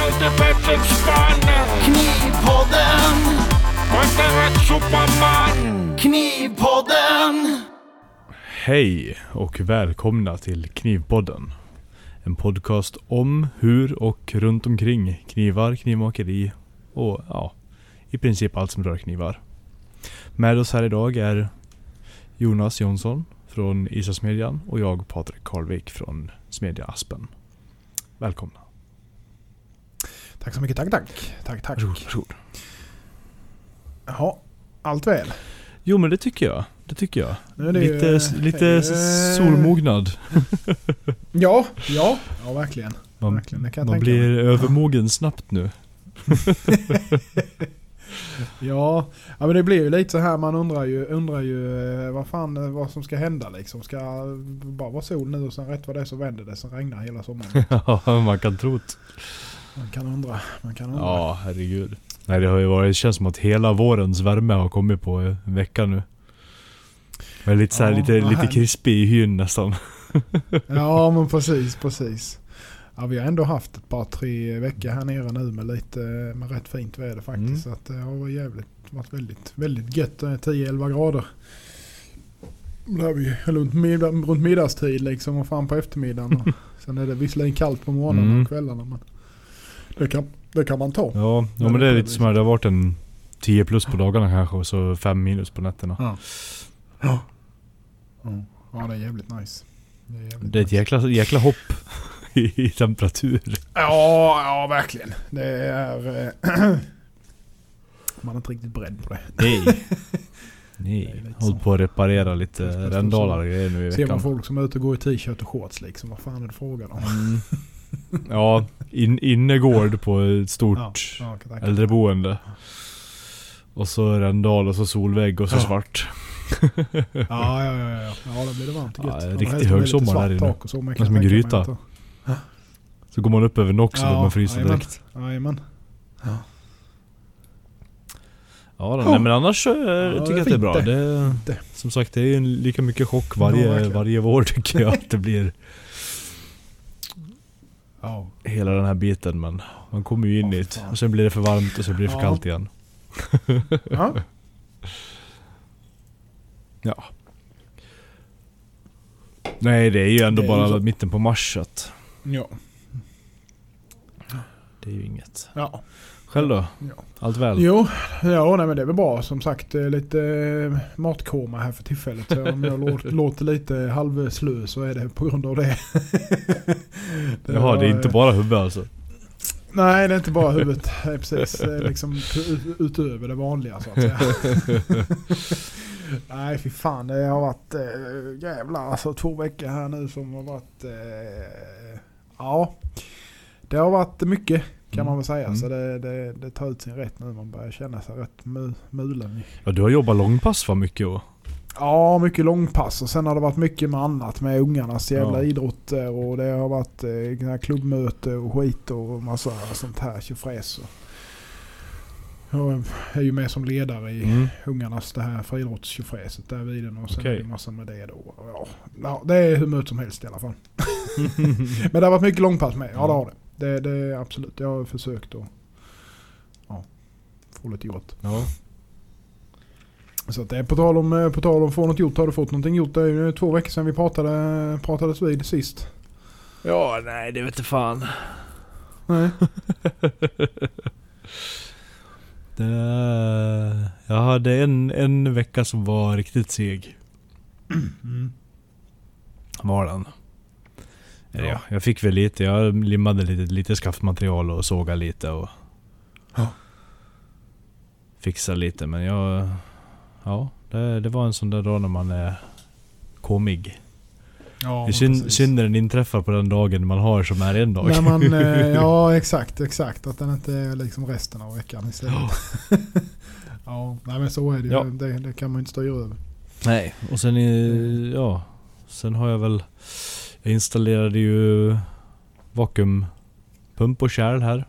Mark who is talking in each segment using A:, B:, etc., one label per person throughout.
A: alltid bättre
B: Knivpodden,
A: Var inte rätt superman.
B: Knivpodden.
C: Hej och välkomna till Knivpodden. En podcast om, hur och runt omkring knivar, knivmakeri och ja, i princip allt som rör knivar. Med oss här idag är Jonas Jonsson från Isasmedjan och jag Patrik Karlvik från Smedja Aspen. Välkomna.
D: Tack så mycket, tack tack. Tack tack.
C: Varsågod, varsågod.
D: Jaha, allt väl?
C: Jo men det tycker jag. Det tycker jag.
D: Det ju,
C: lite
D: eh,
C: lite
D: eh,
C: solmognad.
D: Ja, ja, ja verkligen.
C: Man,
D: verkligen, det
C: man blir
D: mig.
C: övermogen snabbt nu.
D: Ja, ja, men det blir ju lite så här man undrar ju, undrar ju eh, vad fan eh, vad som ska hända liksom. Ska det bara vara sol nu och sen rätt vad det är så vänder det, sen regnar hela sommaren.
C: Ja, man kan tro det.
D: Man kan undra, man kan undra.
C: Ja, herregud. Nej, det har ju varit, det känns som att hela vårens värme har kommit på en vecka nu. Jag är lite så här,
D: Ja,
C: lite, lite krispig i hyn nästan.
D: Ja men precis, precis. Ja, vi har ändå haft ett par tre veckor här nere nu med lite med rätt fint väder faktiskt.
C: Mm.
D: Så att det har varit jävligt, varit väldigt, väldigt gött. eh, 10-11 grader. Har vi runt, middag, runt middagstid liksom och fram på eftermiddagen. Sen är det visserligen kallt på morgonen
C: Mm.
D: och kvällarna men det kan, det kan man ta.
C: Ja, ja men det är lite som att det har varit en 10 plus på dagarna kanske och så 5 minus på nätterna.
D: Ja. Ja. Ja. det är jävligt nice. Det är, jävligt
C: Det är ett
D: nice.
C: jäkla, jäkla hopp i, i temperatur.
D: Ja, ja verkligen. Det är... eh, man är inte riktigt beredd på det.
C: Nej. Nej.
D: så.
C: på att reparera lite rändalar grejer nu i
D: Ser man
C: veckan.
D: folk som är ute och går i t-shirt och shorts liksom. Vad fan är det frågan om?
C: Mm. Ja, in, innergård på ett stort
D: Ja, ja,
C: äldreboende. Och så rändal och så solvägg och så
D: Ja.
C: svart.
D: Ja, ja, ja, ja. Ja, då blir det varmt och
C: Ja,
D: gött. Ja,
C: riktig högsommar där inne.
D: och så, men kan
C: Som en gryta. Så går man upp över Nox och
D: Ja,
C: då man fryser
D: jajamän.
C: direkt.
D: Jajamän.
C: Ja, då,
D: Ja.
C: nej, men annars så, eh,
D: det
C: tycker jag att det är bra.
D: det.
C: Som sagt, det är ju lika mycket chock
D: Ja,
C: varje, varje vår tycker jag att det blir.
D: Ja.
C: Hela den här biten men man kommer ju in
D: Ja,
C: i det. Och sen blir det för varmt och så blir det för kallt igen.
D: Ja.
C: Ja. Nej det är ju ändå
D: är
C: bara
D: ju
C: mitten på mars att
D: Ja.
C: det är ju inget.
D: ja.
C: Själv då?
D: Ja.
C: Allt väl?
D: Jo, ja, nej, men det är väl bra. Som sagt, det är lite eh, matkoma här för tillfället. Så om jag låter, låter lite halvslö så är det på grund av det.
C: Jaha, det är inte bara huvudet alltså?
D: Nej, det är inte bara huvudet. Det är precis det liksom ut- utöver det vanliga så att säga. Nej, fy fan. Det har varit äh, jävlar alltså två veckor här nu som har varit... eh, ja, det har varit mycket kan man väl säga.
C: Mm.
D: Så det, det, det tar ut sin rätt nu. Man börjar känna sig rätt mu- mulen.
C: Ja du har jobbat långpass för mycket och
D: Ja, mycket långpass och sen har det varit mycket med annat med ungarnas jävla
C: Ja.
D: idrotter och det har varit eh, klubbmöte och skit och massa sånt här tjofräs. Jag är ju med som ledare i
C: Mm.
D: ungarnas det här friidrottstjofräset där vid den och sen
C: Okej.
D: är det massa med det då. Ja, ja, det är hur mycket som helst i alla fall. Men det har varit mycket långpass med, ja det har det. Det, det är absolut, jag har försökt att ja, få lite gjort.
C: Ja.
D: Så att det är på tal om, eh, på tal om att få något gjort. Har du fått någonting gjort? Det är ju två veckor sedan vi pratade, pratades vid sist.
C: Ja, nej det vet inte fan.
D: Nej.
C: Det, jag hade en, en vecka som var riktigt seg.
D: Mm.
C: Var den. Eller
D: Ja.
C: ja. jag fick väl lite. Jag limmade lite, lite skaftmaterial och sågade lite och...
D: Ja.
C: Fixade lite men jag... Ja, det, det var en sån där dag när man är komig.
D: Ja,
C: det är synd, när den inträffar på den dagen man har som är en dag.
D: När man, eh, ja exakt, exakt. Att den inte är liksom resten av veckan istället. ja, nej men så är det ju.
C: Ja.
D: Det, det kan man inte styra över.
C: Nej, och sen ja. Sen har jag väl... Jag installerade ju vakuumpump och kärl här.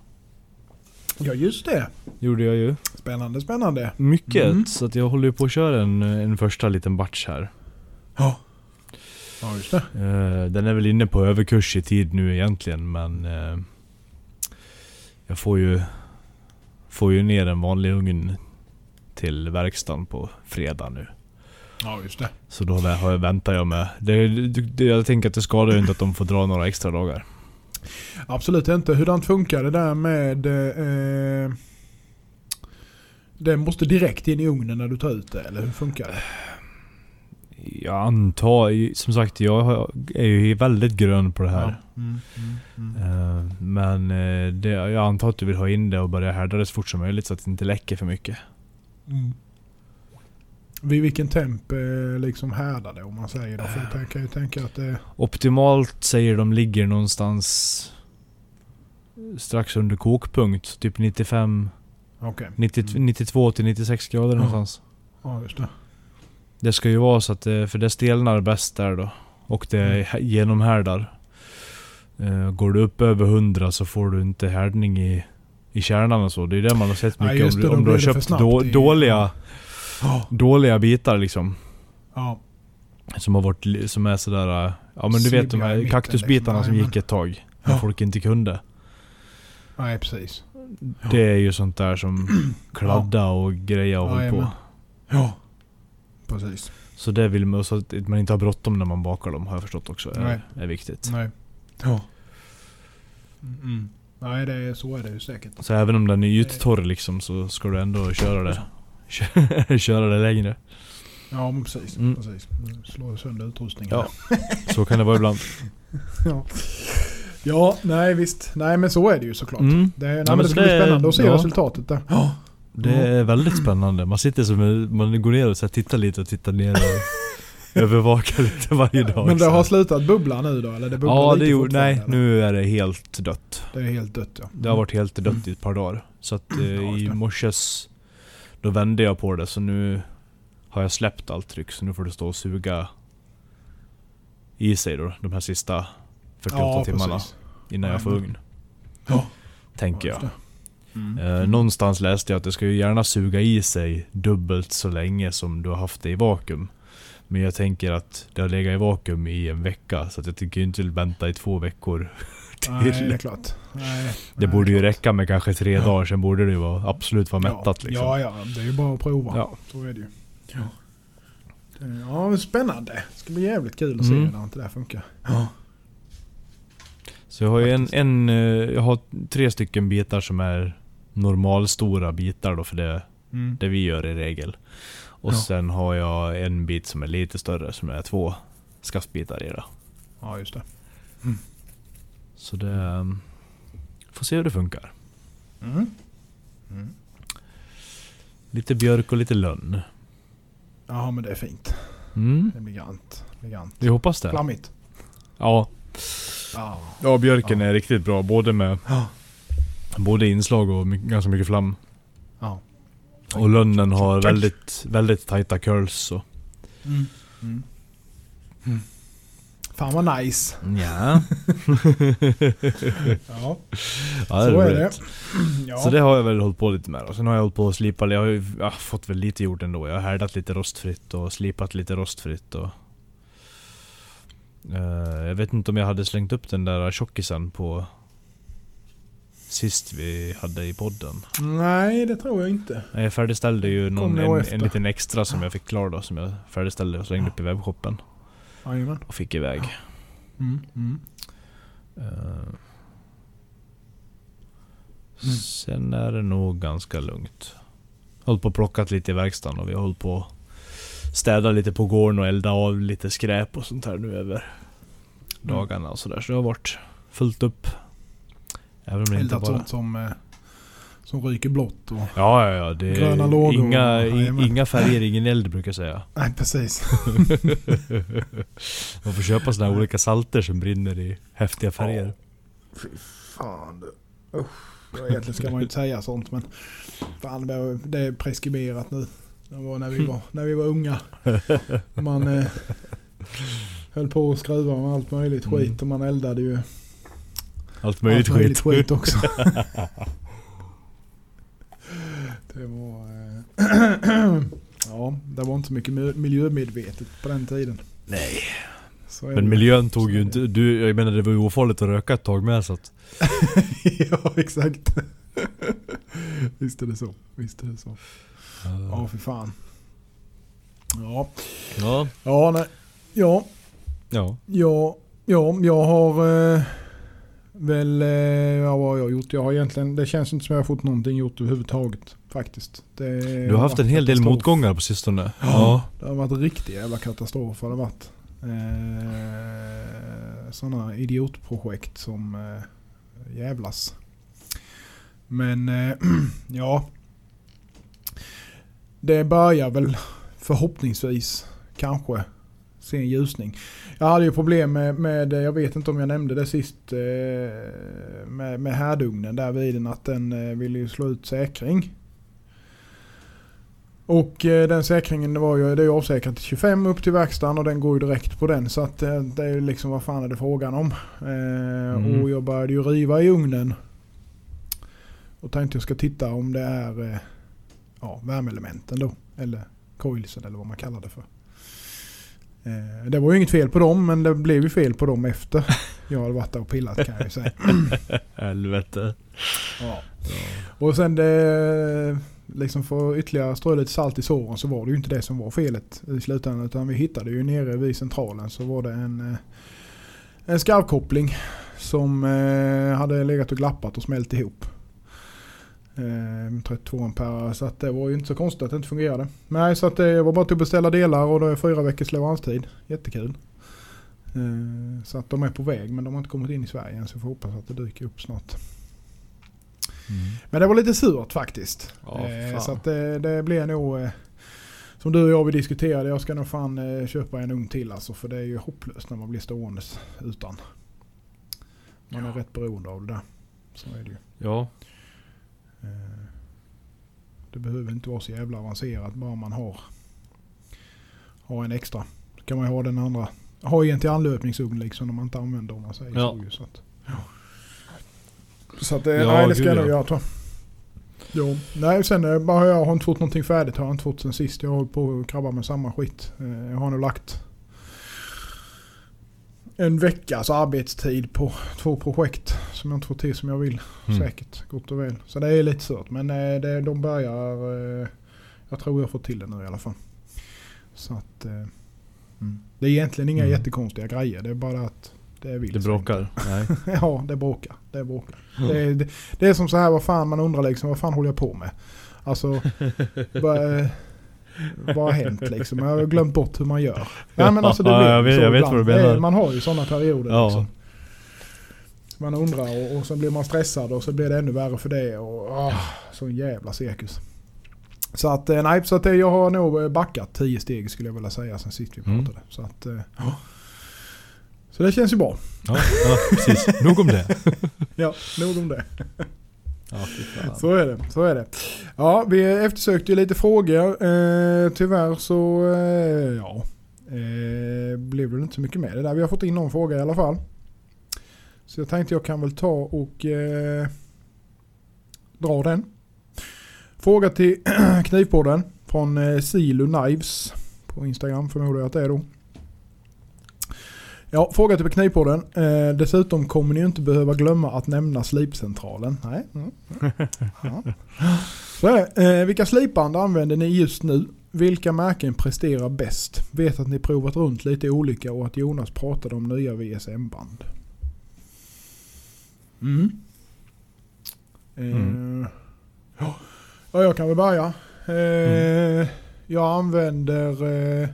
D: Ja just det.
C: Gjorde jag ju.
D: Spännande, spännande.
C: Mycket.
D: Mm.
C: Så att jag håller ju på att köra en, en första liten batch här.
D: Ja. Ja just det.
C: Eh, den är väl inne på överkurs i tid nu egentligen men... eh, Jag får ju... Får ju ner en vanlig ugn till verkstaden på fredag nu.
D: Ja, just det.
C: Så då vä- har jag, väntar jag med. Det, det, jag tänker att det skadar ju inte att de får dra några extra dagar.
D: Absolut inte. Hurdant funkar det där med... Eh, det måste direkt in i ugnen när du tar ut det, eller hur funkar det?
C: Jag antar, som sagt jag är ju väldigt grön på det här.
D: Ja. Mm, mm, mm.
C: Eh, Men eh, det, jag antar att du vill ha in det och börja härda det så fort som möjligt så att det inte läcker för mycket.
D: Vid vilken temp eh, liksom härdar det om man säger det? För jag kan ju tänka att det...
C: Optimalt säger de ligger någonstans strax under kokpunkt. Typ 95,
D: Okej.
C: 90,
D: Mm.
C: 92 till 96 grader
D: Ja.
C: någonstans.
D: Ja, just det.
C: Det ska ju vara så att det, för det stelnar bäst där då. Och det
D: Mm.
C: hä- genomhärdar. Eh, Går du upp över 100 så får du inte härdning i, i kärnan och så. Det är det man har sett mycket om,
D: det,
C: du-
D: då
C: om du har köpt då,
D: i-
C: dåliga,
D: Ja.
C: dåliga bitar liksom.
D: Ja.
C: Som har varit, som är sådär... äh, Ja men du vet de här kaktusbitarna
D: liksom.
C: som gick ett tag. När
D: Ja.
C: folk inte kunde.
D: Nej, precis.
C: Det är ju sånt där som kladda och greja och håll på.
D: Ja. Precis.
C: Så det vill man, så att man inte har bråttom när man bakar dem har jag förstått också.
D: Nej.
C: Är, är viktigt.
D: Nej. Ja. Mm. Nej, det är, så är det ju säkert.
C: Så även om den är yttorr liksom så ska du ändå köra det. köra det längre.
D: Ja, men precis.
C: Mm.
D: precis. Jag sönder utrustningen.
C: Ja. Så kan det vara ibland.
D: ja. Ja, nej visst. Nej, men så är det ju såklart.
C: Mm.
D: Det, nej,
C: men
D: men det ska
C: det
D: bli
C: är-
D: spännande att se
C: ja.
D: resultatet där.
C: Det är väldigt spännande. Man sitter som man går ner och så tittar lite och tittar ner och övervakar lite varje dag.
D: Men det har slutat bubbla nu då? Eller det bubblar
C: Ja,
D: lite
C: det gjorde,
D: fortfarande,
C: nej
D: eller?
C: nu är det helt dött.
D: Det är helt dött ja.
C: Det har varit helt dött i ett par dagar. Så att eh,
D: Ja,
C: i morses då vände jag på det så nu har jag släppt allt tryck så nu får det stå och suga i sig då de här sista 48
D: ja,
C: timmarna
D: precis.
C: innan jag får ugn.
D: Ja.
C: Tänker
D: Ja,
C: jag.
D: Mm.
C: Eh, någonstans läste jag att det ska ju gärna suga i sig dubbelt så länge som du har haft det i vakuum. Men jag tänker att det har legat i vakuum i en vecka så att jag tycker inte vänta i två veckor till.
D: Nej, det är klart. Nej,
C: Det
D: nej,
C: borde ju
D: klart.
C: räcka med kanske tre dagar, sen borde det ju vara, absolut vara mättat
D: ja,
C: liksom.
D: Ja, ja. Det är ju bara att prova.
C: Ja.
D: Så är det ju. Ja. Det- Ja, men spännande. Det ska bli jävligt kul att se
C: Mm.
D: hur det där funkar.
C: Så jag har ju en, en, eh, jag har tre stycken bitar som är normalstora bitar då för det,
D: Mm.
C: det vi gör i regel. Och
D: Ja.
C: sen har jag en bit som är lite större som är två skaftbitar i det.
D: Ja, just det.
C: Så det... ehm, Får se hur det funkar.
D: Mm. Mm.
C: Lite björk och lite lönn.
D: Ja, men det är fint.
C: Mm,
D: Det. Det blir grant.
C: vi hoppas det.
D: Flammigt.
C: Ja,
D: Ja.
C: ja björken
D: Ja.
C: är riktigt bra. Både med
D: Ja.
C: både inslag och ganska mycket flam. Och lönnen har väldigt, väldigt tajta curls. Och.
D: Mm. Mm. Mm. Fan vad nice.
C: Ja.
D: Ja,
C: ja
D: så är det. Ja.
C: Så det har jag väl hållit på lite med. Och sen har jag hållit på att slipa. Jag har ju ja, fått väl lite gjort ändå. Jag har härdat lite rostfritt och slipat lite rostfritt. Och, Eh, jag vet inte om jag hade slängt upp den där tjockisen på sist vi hade i podden.
D: Nej, det tror jag inte.
C: Jag färdigställde ju någon, en, en liten extra som jag fick klar då. Som jag färdigställde och slängde upp i webbshoppen.
D: Jajamän.
C: Och fick iväg.
D: Mm. Mm.
C: Eh,
D: Mm.
C: Sen är det nog ganska lugnt. Hållit på och plockat lite i verkstaden och vi har hållit på städa lite på gården och elda av lite skräp och sånt här nu över dagarna och sådär. Så det har varit fullt upp. Även om
D: Eldat
C: bara...
D: sånt som, eh, som ryker blått och...
C: Ja, ja, ja. Det
D: Gröna lågor.
C: inga, i, inga färger, ingen eld brukar jag säga.
D: Nej, precis.
C: Man får köpa sådana här olika salter som brinner i häftiga färger.
D: Fy fan du. Usch. Ja, Egentligen ska man ju inte säga sånt men fan det är- preskriberat nu. Det var när vi var, när vi var unga. Man eh, höll på att skruva med allt möjligt
C: Mm.
D: skit och man eldade ju
C: Allt möjligt
D: allt möjligt
C: skit.
D: skit också. det var... Eh, ja, det var inte så mycket mi- miljömedvetet på den tiden.
C: Nej. Men miljön tog ju inte... Du, jag menar det var ju ofarligt att röka ett tag med så att...
D: ja, exakt. Visst är det så. Visst är det så. Ja, för fan. Ja,
C: Ja.
D: ja, nej. Ja,
C: Ja.
D: ja, ja jag har eh, väl, eh, ja, vad har jag gjort? Jag har egentligen, det känns inte som jag har fått någonting gjort överhuvudtaget. Faktiskt. Det
C: Du har haft en hel del motgångar på sistone.
D: Ja. Det har varit en riktig jävla katastrof har det varit. Eh, sådana idiotprojekt som eh, jävlas. Men eh, ja. Det börjar väl förhoppningsvis kanske se en ljusning. Jag hade ju problem med, med jag vet inte om jag nämnde det sist, eh, med, med härdugnen där vid den att den eh, ville ju slå ut säkring. Och eh, den säkringen var ju, det är ju avsäkrat till 25 upp till verkstaden och den går ju direkt på den. Så att eh, det är ju liksom vad fan är det frågan om. Eh,
C: Mm.
D: Och jag började ju riva i ugnen. Och tänkte jag ska titta om det är eh, ja, värmeelementen då. Eller coilsen eller vad man kallar det för. Eh, det var ju inget fel på dem men det blev ju fel på dem efter jag hade varit där och pillat kan jag ju säga.
C: Helvete.
D: Ja. Och sen det, liksom för ytterligare strö lite salt i såren så var det ju inte det som var felet i slutändan. Utan vi hittade ju nere vid centralen så var det en, eh, en skarvkoppling som eh, hade legat och glappat och smält ihop. Eh, 32 ampere så att det var ju inte så konstigt att det inte fungerade. Nej så att det var bara till att beställa delar och det är fyra veckors leveranstid. Jättekul. Eh, så att de är på väg men de har inte kommit in i Sverige än så vi får hoppas att det dyker upp snart.
C: Mm.
D: Men det var lite surt faktiskt.
C: Ja,
D: eh,
C: fan.
D: så att det, det blir nog... Eh, som du och jag vi diskuterade, jag ska nog fan eh, köpa en ugn till alltså. För det är ju hopplöst när man blir ståendes utan. Man är rätt beroende av det där. Så är det ju.
C: Ja.
D: Eh, det behöver inte vara så jävla avancerat bara man har, har en extra. Så kan man ju ha den andra. Ha en till anlöpningsugn liksom om man inte använder om man säger
C: Ja.
D: så. ju, Så att, så att, eh,
C: Ja,
D: nej det ska jag nog
C: ja.
D: göra tror jag. Jo. Nej sen eh, bara jag har inte fått någonting färdigt har jag inte fått sen sist. Jag har hållit på att krabba med samma skit. Jag har nog lagt en veckas arbetstid på två projekt som jag inte får till som jag vill.
C: Mm.
D: Säkert, gott och väl. Så det är lite surt. Men eh, det, de börjar... eh, Jag tror jag får till det nu i alla fall. Så att... eh, Mm. Det är egentligen inga
C: Mm.
D: jättekonstiga grejer. Det är bara att det vill
C: Det bråkar.
D: Ja, det bråkar. Det bråkar. Det, är, det, det är som så här, vad fan man undrar liksom, vad fan håller jag på med? Alltså, eh, vad har hänt liksom? Jag har glömt bort hur man gör. Ja, men alltså det
C: Ja,
D: blir
C: jag
D: ju
C: vet-
D: så
C: jag vet vad du menar.
D: Man har ju sådana perioder
C: Ja.
D: liksom. Man undrar och, och så blir man stressad och så blir det ännu värre för det. Och, ah, sån jävla cirkus. Så att, eh, nej, så att jag har nog eh, backat tio steg skulle jag vilja säga sen sist vi
C: Mm.
D: pratade. Så, att, eh, så det känns ju bra.
C: Ja, ja, precis. Nog om det.
D: Ja, nog om det.
C: Ja.
D: Så är det. Så är det. Ja, vi eftersökte ju lite frågor. Eh, tyvärr så eh, ja, eh, blev det inte så mycket med det där. Vi har fått in någon fråga i alla fall. Så jag tänkte jag kan väl ta och eh, dra den. Fråga till Knivpodden från eh, Silo Knives på Instagram förmodar jag att det är då. Ja, fråga till Knivpodden. Eh, dessutom kommer ni ju inte behöva glömma att nämna slipcentralen. Nej. Mm. Ja. Så. Eh, vilka slipband använder ni just nu? Vilka märken presterar bäst? Vet att ni provat runt lite olika och att Jonas pratade om nya VSM-band. Mm. Eh,
C: Mm.
D: Ja, ja, jag kan väl börja. Eh, Jag använder eh,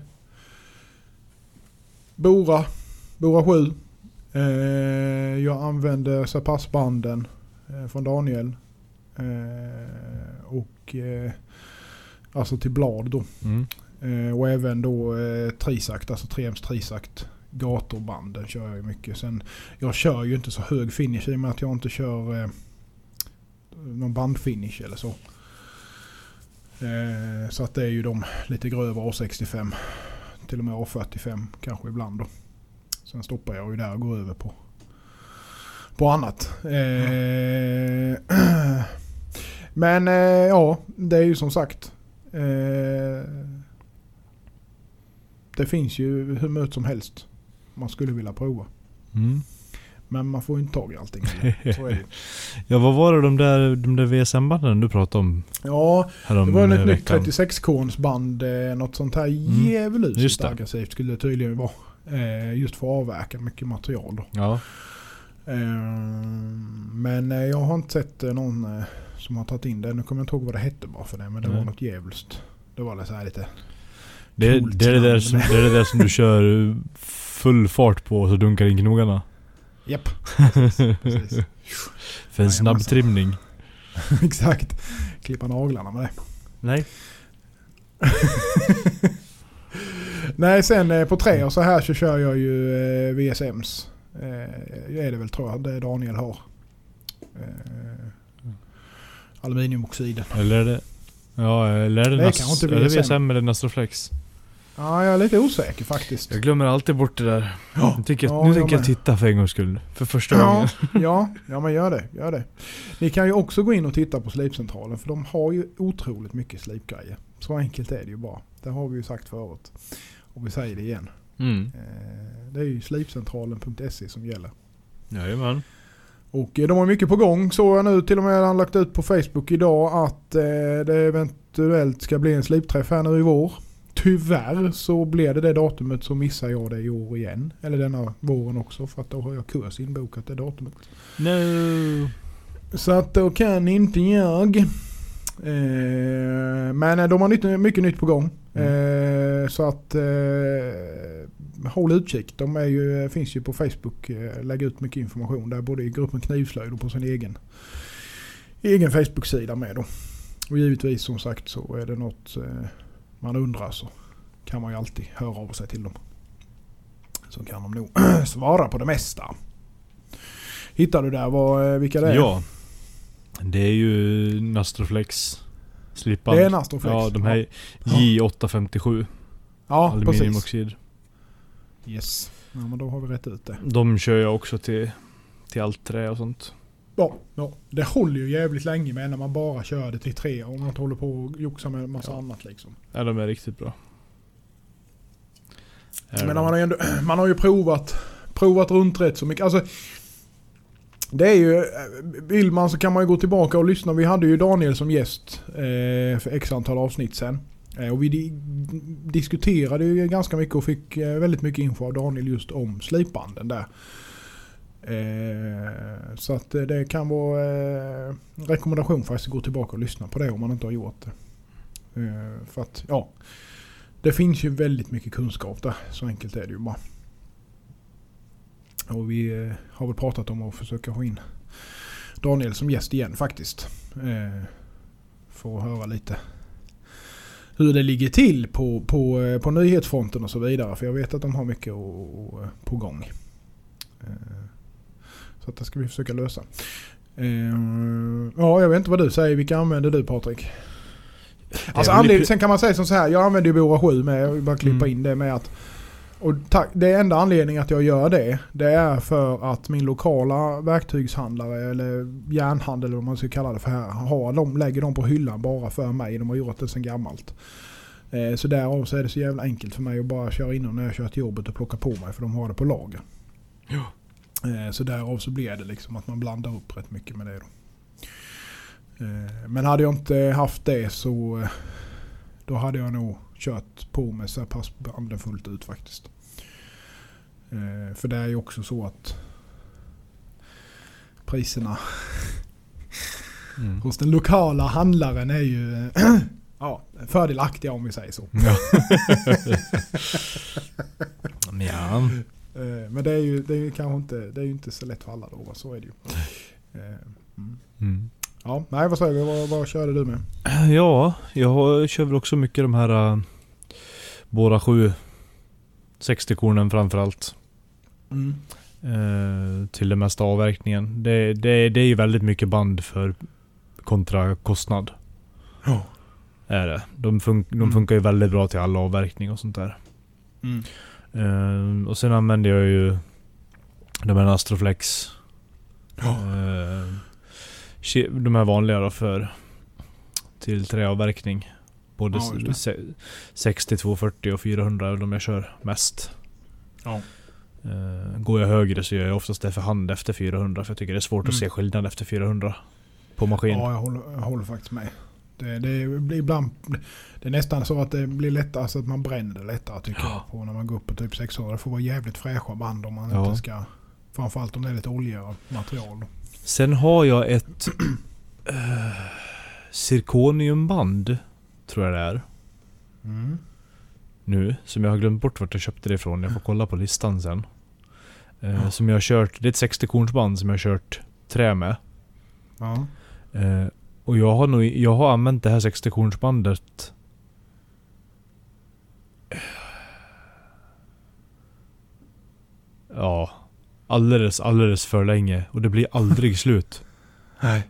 D: Bora, Bora 7. Eh, jag använder Zapassbanden eh, från Daniel. Eh, och eh, alltså till blad då.
C: Mm.
D: Eh, och även då eh, Trisakt, alltså 3Ms Trisakt. Gatorbanden kör jag ju mycket. Sen, jag kör ju inte så hög finish i och med att jag inte kör eh, någon bandfinish eller så. Eh, så att det är ju de lite grövre A65. Till och med A45 kanske ibland då. Sen stoppar jag ju där och går över på, på annat. Eh, men eh, ja, det är ju som sagt. Eh, det finns ju hur mycket som helst man skulle vilja prova.
C: Mm.
D: Men man får ju inte tag i allting.
C: Ja vad var det de där, de där VSM-banden du pratade om
D: Ja, det var ett nytt
C: veckan?
D: 36-korns band. Något sånt här
C: Mm.
D: djävulusiskt aggressivt skulle det tydligen vara. Eh, Just för att avverka mycket material.
C: Ja.
D: Eh, Men eh, jag har inte sett någon som har tagit in det. Nu kommer jag inte ihåg vad det hette bara för det. Men det
C: Nej.
D: var något djävulskt. Det var så här lite...
C: Det, det, är det, där som, det är det där som du kör full fart på och så dunkar in knogarna.
D: Japp. Precis.
C: För en snabb trimning.
D: Exakt. Klippa naglarna med det.
C: Nej.
D: Nej, sen eh, på tre och så här så kör jag ju eh, VSMs. Eh, är det väl tror jag, det Daniel har. Aluminiumoxiden.
C: Eller är det... Ja, eller är det,
D: Det
C: Nas- är det
D: VSM.
C: Eller Nastroflex?
D: Ja, jag är lite osäker faktiskt.
C: Jag glömmer alltid bort det där.
D: Ja,
C: Nu tänker,
D: ja,
C: nu
D: jag
C: tänker jag
D: med.
C: titta för en gångs skull. För första
D: Ja,
C: gången.
D: ja, ja, men gör det, gör det. Ni kan ju också gå in och titta på Slipcentralen för de har ju otroligt mycket slipgrejer. Så enkelt är det ju bara. Det har vi ju sagt förut. Och vi säger det igen.
C: Mm.
D: Eh, Det är ju slipcentralen.se som gäller.
C: Jajamän.
D: Och eh, de har mycket på gång. Så jag nu till och med han lagt ut på Facebook idag att eh, det eventuellt ska bli en slipträff här nu i vår. Tyvärr så blev det det datumet så missar jag det i år igen. Eller denna våren också för att då har jag kurs inbokat det datumet.
C: No.
D: Så att då kan inte jag. Eh, men eh, de har nytt, mycket nytt på gång. Eh, så att håll utkik. De är ju, finns ju på Facebook. Lägger ut mycket information där. Både i gruppen Knivslöjd och på sin egen, egen Facebook-sida med då. Och givetvis som sagt så är det något man undrar så kan man ju alltid höra av sig till dem. Så kan de nog svara på det mesta. Hittar du där vad, vilka det är?
C: Ja. Det är ju Nastroflex slipband.
D: Det är Nastroflex.
C: Ja, de här
D: Ja.
C: J857
D: Ja,
C: aluminiumoxid.
D: Yes. Ja, men då har vi rätt ut det.
C: De kör jag också till, till allt trä och sånt.
D: Ja, ja, det håller ju jävligt länge med när man bara kör det till tre och man inte håller på och joxar med massa
C: Ja.
D: annat liksom.
C: Ja, de är riktigt bra.
D: Men man har, ju ändå, man har ju provat, provat runt rätt så mycket. Alltså, det är ju, vill man så kan man ju gå tillbaka och lyssna. Vi hade ju Daniel som gäst eh, för x antal avsnitt sen. Eh, och vi di diskuterade ju ganska mycket och fick eh, väldigt mycket info av Daniel just om slipbanden där. Eh, så att eh, det kan vara eh, en rekommendation faktiskt att gå tillbaka och lyssna på det om man inte har gjort det. Eh, för att, ja. Det finns ju väldigt mycket kunskap där. Så enkelt är det ju bara. Och vi eh, har väl pratat om att försöka få in Daniel som gäst igen faktiskt. Eh, för att höra lite hur det ligger till på, på, eh, på nyhetsfronten och så vidare. För jag vet att de har mycket på gång. Så att det ska vi försöka lösa. Ja, jag vet inte vad du säger. Vilka använder du Patrik? Alltså anledning, sen kan man säga som så här. Jag använder ju Bora 7 med. Jag vill bara klippa
C: Mm.
D: in det med att och tack, det enda anledningen att jag gör det, det är för att min lokala verktygshandlare eller järnhandel eller vad man ska kalla det för här, har, de lägger dem på hyllan bara för mig. De har gjort det sedan gammalt. Eh, så därav så är det så jävla enkelt för mig att bara köra in dem när jag kör till jobbet och plocka på mig för de har det på lager.
C: Ja.
D: Eh, så därav så blir det liksom att man blandar upp rätt mycket med det då. Eh, men hade jag inte haft det så eh, då hade jag nog kört på med så här pass banden fullt ut faktiskt. Eh, för det är ju också så att priserna
C: Mm.
D: hos den lokala handlaren är ju ja, fördelaktiga om vi säger så.
C: Ja. ja.
D: Eh, men det är ju det är ju kanske inte, det är inte så lätt för alla då. Så är det ju. Eh, mm.
C: Mm.
D: Ja, nej vad säger vi? Vad, vad körde du med?
C: Ja, jag kör väl också mycket de här uh, Bora 7 60-kornen framförallt.
D: Mm.
C: eh, till den mesta avverkningen. Det, det, det är ju väldigt mycket band för kontra kostnad.
D: Ja.
C: Är det. De, fun, de
D: Mm.
C: funkar ju väldigt bra till all avverkning och sånt där.
D: Mm.
C: Eh, och sen använder jag ju de här Astroflex.
D: Ja.
C: Eh, de här vanliga då för till träavverkning. Både
D: Ja, just
C: se- 60, 240 och 400 är de jag kör mest.
D: Ja.
C: Eh, går jag högre så gör jag oftast det för hand efter 400 för jag tycker det är svårt att
D: Mm.
C: se skillnad efter 400 på maskin.
D: Ja, jag håller, jag håller faktiskt med. Det, det blir ibland... Det är nästan så att det blir lättare så att man bränner det lättare tycker
C: Ja.
D: jag på när man går upp på typ 600. Det får vara jävligt fräscha band om man
C: Ja.
D: inte ska... Framförallt om det är lite oljigare material.
C: Sen har jag ett uh, zirkoniumband, tror jag det är.
D: Mm.
C: nu. Som jag har glömt bort vart jag köpte det ifrån. Jag får kolla på listan sen.
D: Ja.
C: Som jag har kört, det är ett 60 kornsband som jag har kört trä med.
D: Ja.
C: Eh, och jag har nog, jag har använt det här 60 kornsbandet Ja, alldeles, alldeles för länge. Och det blir aldrig slut.
D: Nej.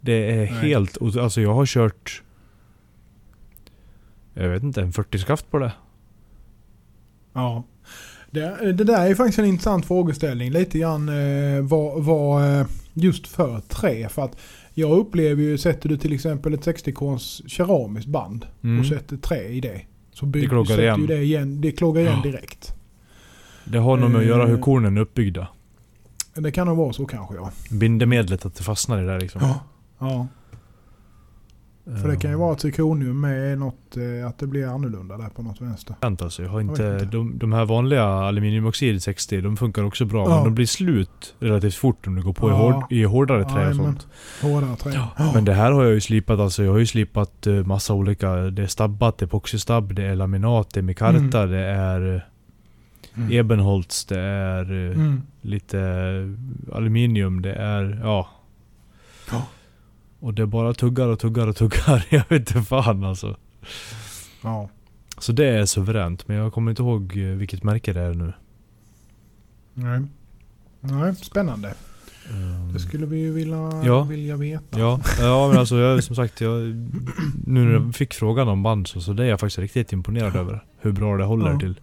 C: Det är
D: Nej.
C: helt, alltså jag har kört Jag vet inte, en 40 skaft på det.
D: Ja. Det, det där är faktiskt en intressant frågeställning. Lite grann eh, vad, vad eh, just för trä. För att jag upplever ju, sätter du till exempel ett 60-korns keramiskt band
C: Mm.
D: och sätter trä i det. Så
C: Det
D: bygg,
C: kloggar
D: sätter
C: igen.
D: Det, igen. det kloggar igen
C: Ja.
D: direkt.
C: Det har nog med att göra hur
D: Eh.
C: kornen är uppbyggda.
D: Det kan nog vara så kanske ja.
C: Bindemedlet, att det fastnar i det där liksom.
D: Ja. För det kan ju
C: Eh,
D: vara att zirkonium med något, eh, att det blir annorlunda där på något vänster.
C: alltså. Jag har
D: Jag
C: inte,
D: vet inte.
C: De, de här vanliga aluminiumoxid 60, de funkar också bra.
D: Ja.
C: Men de blir slut relativt fort om du går på i,
D: Ja.
C: hård, i hårdare trä och sånt.
D: Hårdare trä. Ja.
C: Men det här har jag ju slipat alltså. Jag har ju slipat eh, massa olika. Det är stabbat, det är epoxystabb, det är laminat, det är mikarta,
D: Mm.
C: det är
D: Mm.
C: ebenholts, det är eh,
D: Mm.
C: lite aluminium, det är ja.
D: Ja.
C: Och det bara tuggar och tuggar och tuggar. Jag vet inte fan alltså.
D: Ja.
C: Så det är suveränt. Men jag kommer inte ihåg eh, vilket märke det är nu.
D: Nej. Nej, spännande.
C: Ehm,
D: Det skulle vi ju vilja,
C: Ja.
D: vilja veta.
C: Ja, ja men alltså jag, som sagt, jag, nu när jag fick frågan om band så, så det är jag faktiskt riktigt imponerad över. Hur bra det håller
D: Ja.
C: till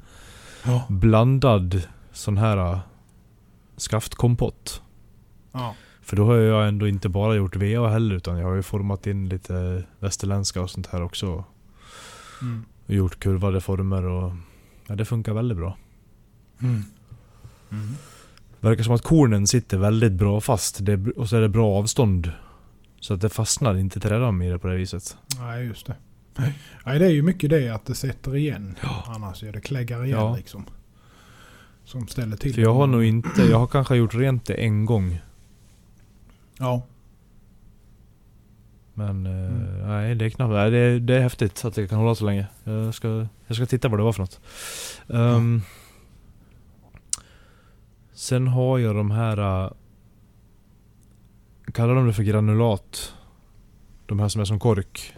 D: Ja.
C: blandad sån här äh, skaftkompott.
D: Ja.
C: För då har jag ändå inte bara gjort VA heller utan jag har ju format in lite västerländska och sånt här också.
D: Mm.
C: Gjort kurvade former och ja, det funkar väldigt bra.
D: Mm. Mm.
C: Verkar som att kornen sitter väldigt bra fast och så är det bra avstånd. Så att det fastnar inte trädam i det på det viset.
D: Nej, just det. Nej, det är ju mycket det att det sätter igen.
C: Ja.
D: Annars är det kläggar igen
C: Ja.
D: liksom. Som ställer till
C: För jag har nog inte, jag har kanske gjort rent det en gång.
D: Ja.
C: Men eh,
D: Mm.
C: nej, det är knappt. Nej, det, är, det är häftigt att det kan hålla så länge. Jag ska, jag ska titta vad det var för något. Ehm, Sen har jag de här... Uh, kallar de det för granulat? De här som är som kork.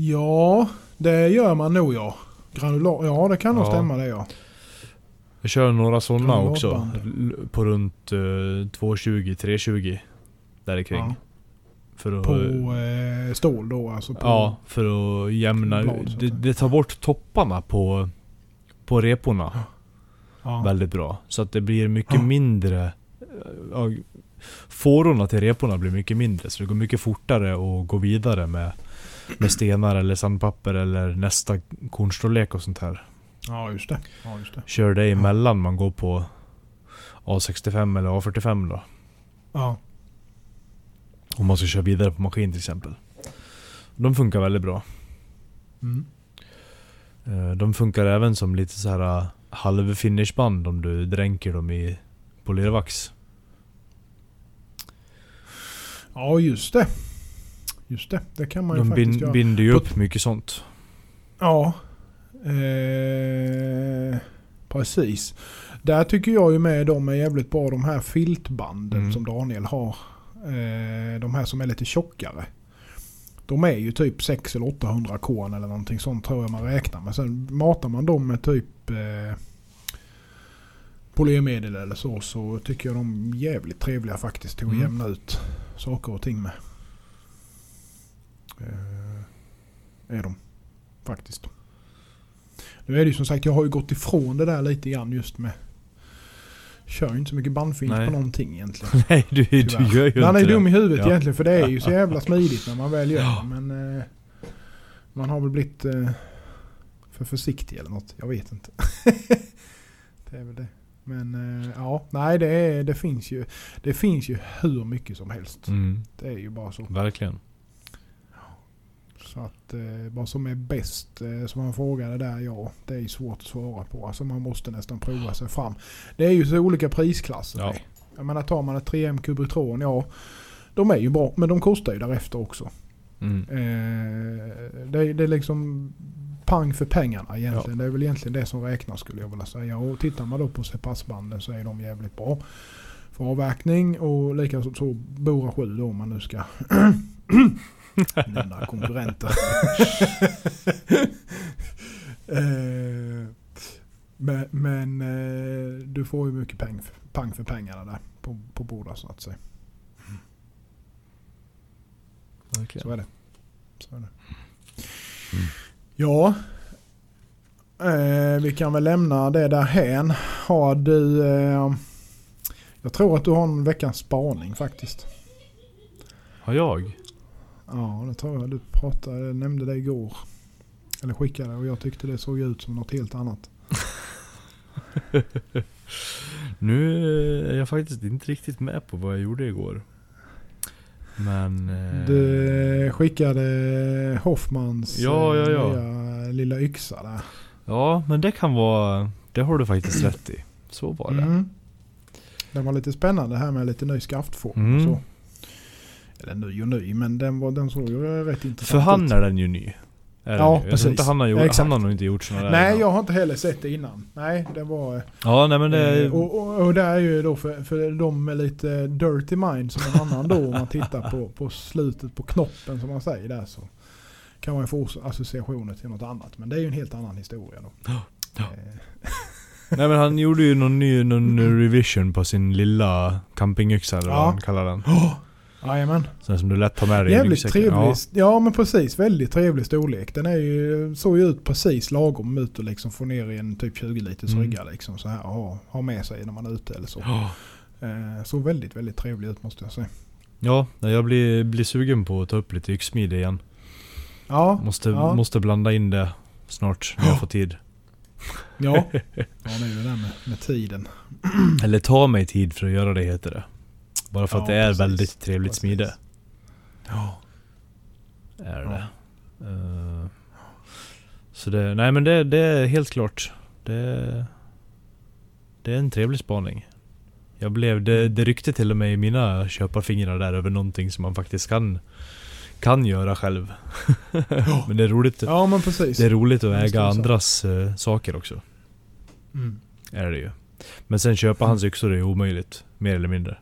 D: Ja, det gör man nog ja. Granulat. Ja, det kan nog
C: Ja.
D: stämma det ja.
C: Jag kör några sådana också. På runt uh, 220-320. Där kring.
D: ja.
C: För att,
D: På eh, stål då alltså. På,
C: Ja, för att jämna
D: blad,
C: det, det tar bort topparna på, på reporna
D: ja.
C: väldigt bra. Så att det blir mycket
D: Ja.
C: mindre... Ja, fårorna till reporna blir mycket mindre. Så det går mycket fortare att gå vidare med, med stenar eller sandpapper eller nästa kornstorlek och sånt här.
D: ja, just det. Ja, just det.
C: Kör det emellan man går på A65 eller A45 då.
D: Ja.
C: Om man ska köra vidare på maskin till exempel. De funkar väldigt bra.
D: Mm.
C: Eh, De funkar även som lite så här halvfinishband om du dränker dem i polervax.
D: ja, just det. Just det. Det kan man ju
C: De
D: faktiskt
C: bin,
D: göra.
C: binder ju upp mycket sånt.
D: Ja. Eh, precis. Där tycker jag ju med de är jävligt bra de här filtbanden
C: Mm.
D: som Daniel har. Eh, de här som är lite tjockare. De är ju typ 6 eller 800 korn eller någonting sånt tror jag man räknar med. Sen matar man dem med typ eh, polymermedel eller så så tycker jag de är jävligt trevliga faktiskt till att
C: Mm.
D: jämna ut saker och ting med. Eh, är de faktiskt. Nu är det ju som sagt, jag har ju gått ifrån det där lite grann just med Kör ju inte så mycket bandfinish
C: Nej.
D: på någonting egentligen.
C: Nej, du, du gör ju
D: Man är dum i huvudet
C: Ja.
D: egentligen för det är ju så jävla smidigt när man väl gör
C: Ja.
D: Men eh, man har väl blivit eh, för försiktig eller något. Jag vet inte. Det är väl det. Men eh, ja, nej det, är, det, finns ju, det finns ju hur mycket som helst.
C: Mm,
D: Det är ju bara så.
C: verkligen.
D: Så att eh, vad som är bäst, eh, som han frågade där, ja, det är svårt att svara på. Alltså man måste nästan prova sig fram. Det är ju så olika prisklasser.
C: Ja.
D: Jag menar tar man ett 3M Cubitron, ja, de är ju bra, men de kostar ju därefter också.
C: Mm.
D: Eh, det, det är liksom pang för pengarna egentligen. Det är väl egentligen det som räknas skulle jag vilja säga. Och tittar man då på passbanden så är de jävligt bra för avverkning och likaså så Bora 7 då om man nu ska nämna konkurrenter. Eh, men men eh, du får ju mycket peng, pang för pengarna där på, på Boda så att säga.
C: Verkligen.
D: Så är det. Så är det. Ja. Eh, vi kan väl lämna det där hän. Har du... Eh, jag tror att du har en veckans spaning faktiskt.
C: Har jag?
D: Ja, det tror jag. Du pratade, nämnde det igår. Eller skickade och jag tyckte det såg ut som något helt annat.
C: Nu är jag faktiskt inte riktigt med på vad jag gjorde igår. Men... eh,
D: Du skickade Hoffmans
C: Ja, ja,
D: eh,
C: ja.
D: nya lilla yxa där.
C: Ja, men det kan vara... Det har du faktiskt rätt i. Så var det.
D: Mm. Den var lite spännande här med lite ny skaftform
C: Mm.
D: och så. Eller ny och ny, men den, var, den såg ju rätt intressant
C: För han
D: ut.
C: är den ju ny.
D: Ja,
C: ju. Jag inte
D: precis.
C: han har, gjort,
D: Exakt.
C: han har nog inte gjort sådana.
D: Nej,
C: innan.
D: jag har inte heller sett det innan. Nej, det var... eh,
C: Ja, nej men det...
D: Eh, och, och, och det är ju då för, för de med lite dirty mind som en annan då om man tittar på, på slutet på knoppen som man säger där så kan man ju få associationer till något annat. Men det är ju en helt annan historia då.
C: Ja.
D: Eh,
C: Nej men han gjorde ju någon ny någon revision på sin lilla campingyxa eller vad
D: Ja.
C: han kallar den.
D: Jajamän.
C: Sån som du lätt tar med dig
D: Jävligt trevlig.
C: Ja.
D: Ja. men precis. Väldigt trevlig storlek. Den är ju, såg ju ut precis lagom ut och liksom få ner i en typ 20 liters
C: Mm.
D: rygga liksom så här och ha, ha med sig när man är ute eller så.
C: Ja.
D: Eh, såg väldigt, väldigt trevlig ut måste jag säga.
C: Ja, jag blir, blir sugen på att ta upp lite yxsmide igen.
D: Ja,
C: Måste,
D: Ja.
C: måste blanda in det snart när jag får tid.
D: ja. ja det är ju det där med, med tiden.
C: Eller ta mig tid för att göra det heter det. Bara för att
D: Ja,
C: det är
D: precis.
C: väldigt trevligt
D: Precis.
C: smide.
D: Ja.
C: Är
D: Ja.
C: det. Eh, så det, nej men det, det är helt klart. Det, det är en trevlig spaning. Jag blev, det, det ryckte till och med i mina köparfingrar där över någonting som man faktiskt kan, kan göra själv. men det är roligt,
D: Ja men precis.
C: det är roligt att
D: Det
C: äga andras eh, saker också.
D: Mm.
C: Är det ju. Men sen köpa hans yxor är omöjligt. Mer eller mindre.